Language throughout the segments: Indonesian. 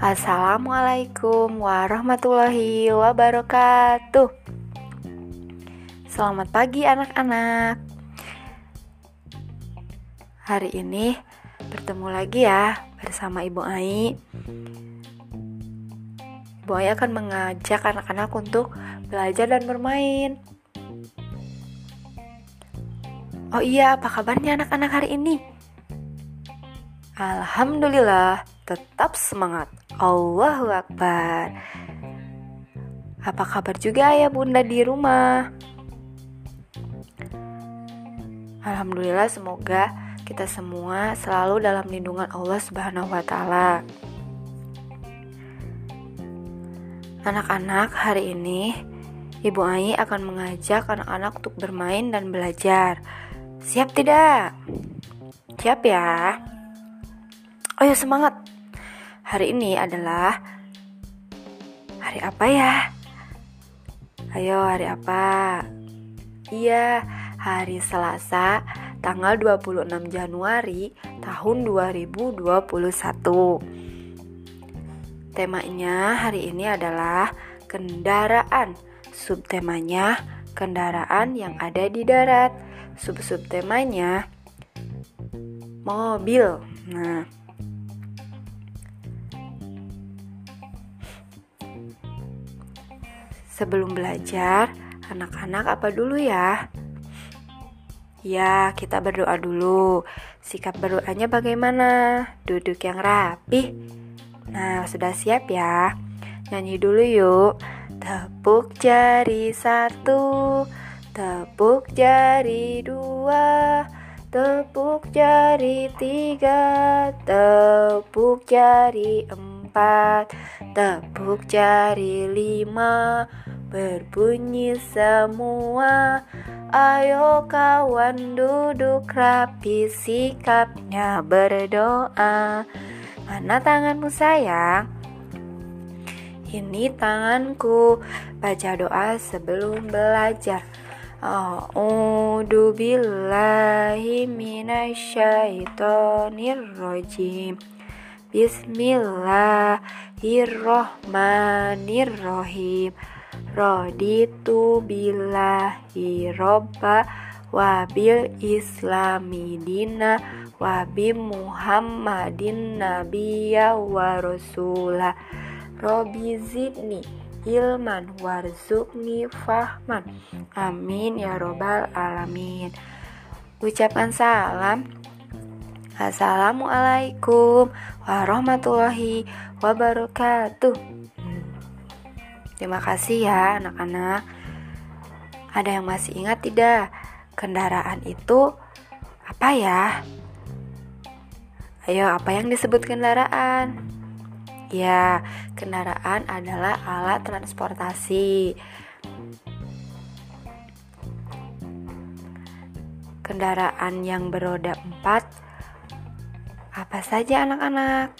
Assalamualaikum warahmatullahi wabarakatuh. Selamat pagi, anak-anak. Hari ini bertemu lagi ya bersama Ibu Ai. Ibu Ai akan mengajak anak-anak untuk belajar dan bermain. Oh iya, apa kabarnya anak-anak hari ini? Alhamdulillah, tetap semangat. Allahu Akbar. Apa kabar juga ya bunda di rumah? Alhamdulillah semoga kita semua selalu dalam lindungan Allah Subhanahu wa taala. Anak-anak, hari ini Ibu Ai akan mengajak anak-anak untuk bermain dan belajar. Siap tidak? Siap ya? Oh ya semangat! Hari ini adalah hari apa ya? Ayo hari apa? Iya, hari Selasa tanggal 26 Januari tahun 2021. Temanya hari ini adalah kendaraan. Subtemanya kendaraan yang ada di darat. Sub-subtemanya mobil. Nah, Sebelum belajar, anak-anak apa dulu ya? Ya, kita berdoa dulu. Sikap berdoanya bagaimana? Duduk yang rapi. Nah, sudah siap ya? Nyanyi dulu yuk. Tepuk jari satu, tepuk jari dua, tepuk jari tiga, tepuk jari empat, tepuk jari lima, berbunyi semua. Ayo kawan duduk rapi sikapnya berdoa. Mana tanganmu sayang? Ini tanganku. Baca doa sebelum belajar. A'udhu billahi minasyaitonirrojim. Bismillahirrohmanirrohim Raditu billahi robba wabil islami dina wabi muhammadin nabiya wa rasula. Robi zidni ilman warzukni fahman. Amin ya robbal alamin. Ucapan salam. Assalamualaikum warahmatullahi wabarakatuh Terima kasih ya anak-anak. Ada yang masih ingat tidak? Kendaraan itu apa ya? Ayo, apa yang disebut kendaraan? Ya, kendaraan adalah alat transportasi. Kendaraan yang beroda empat apa saja anak-anak?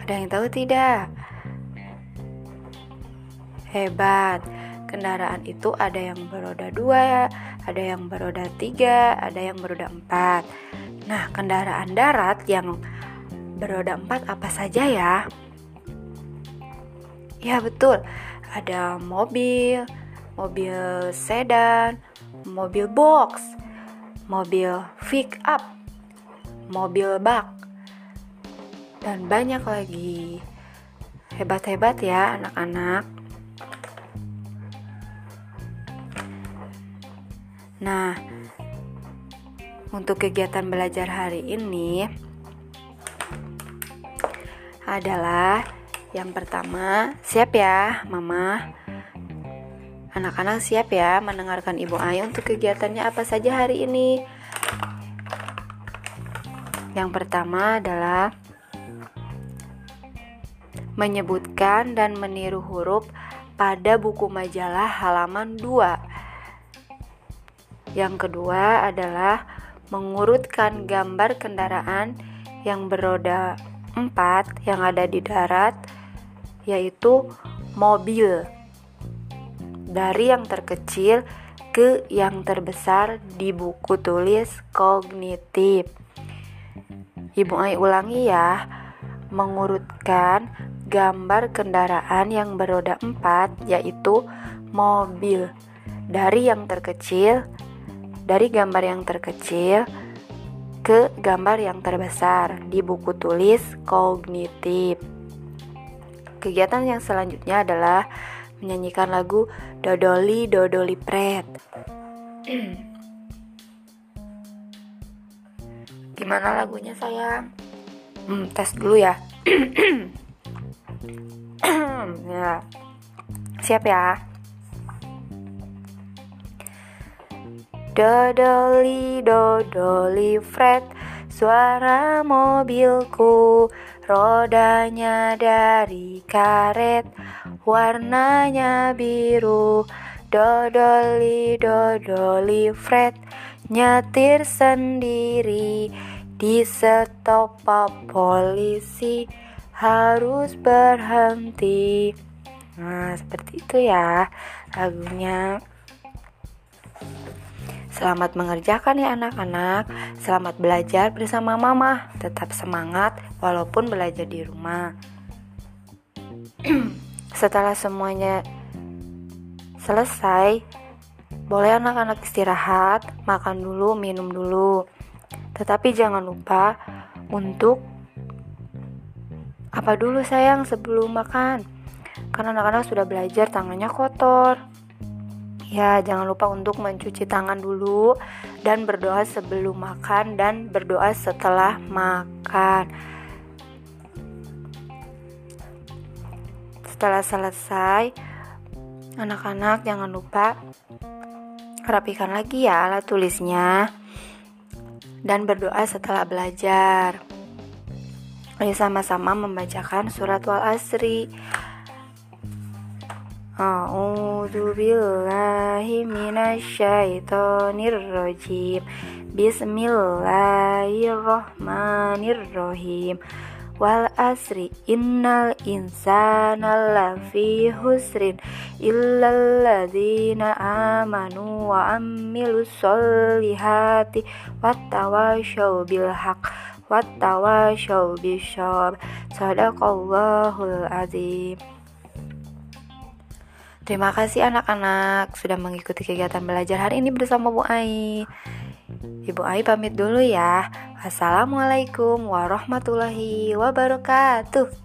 Ada yang tahu tidak? Hebat. Kendaraan itu ada yang beroda dua, ada yang beroda tiga, ada yang beroda empat. Nah, kendaraan darat yang beroda empat apa saja ya? Ya betul, ada mobil, mobil sedan, mobil box, mobil pick up, mobil bak, dan banyak lagi. Hebat-hebat ya anak-anak. Nah, untuk kegiatan belajar hari ini adalah yang pertama, siap ya, Mama. Anak-anak siap ya mendengarkan Ibu Ayu untuk kegiatannya apa saja hari ini. Yang pertama adalah menyebutkan dan meniru huruf pada buku majalah halaman 2 yang kedua adalah mengurutkan gambar kendaraan yang beroda empat yang ada di darat yaitu mobil dari yang terkecil ke yang terbesar di buku tulis kognitif. Ibu Ai ulangi ya, mengurutkan gambar kendaraan yang beroda empat yaitu mobil dari yang terkecil dari gambar yang terkecil ke gambar yang terbesar di buku tulis kognitif. Kegiatan yang selanjutnya adalah menyanyikan lagu Dodoli Dodoli Pret. Gimana lagunya sayang? Hmm, tes dulu ya. ya. Siap ya. Dodoli dodoli fret Suara mobilku Rodanya dari karet. Warnanya biru. Dodoli dodoli fret Nyetir sendiri Di stop polisi. Harus berhenti. Nah seperti itu ya lagunya Selamat mengerjakan ya anak-anak. Selamat belajar bersama mama. Tetap semangat walaupun belajar di rumah. Setelah semuanya selesai, boleh anak-anak istirahat, makan dulu, minum dulu. Tetapi jangan lupa untuk apa dulu sayang sebelum makan. Karena anak-anak sudah belajar tangannya kotor. Ya, jangan lupa untuk mencuci tangan dulu dan berdoa sebelum makan dan berdoa setelah makan. Setelah selesai, anak-anak jangan lupa rapikan lagi ya alat tulisnya dan berdoa setelah belajar. Ayo sama-sama membacakan surat wal asri. A'udzu billahi minasyaitonir rajim. Bismillahirrahmanirrahim. Wal asri innal insana lafi husrin illal ladzina amanu wa amilus solihati wattawasyaw bil haqq wattawasyaw bisyawab sadaqallahul azim Terima kasih anak-anak sudah mengikuti kegiatan belajar hari ini bersama Bu Ai. Ibu Ai pamit dulu ya. Wassalamualaikum warahmatullahi wabarakatuh.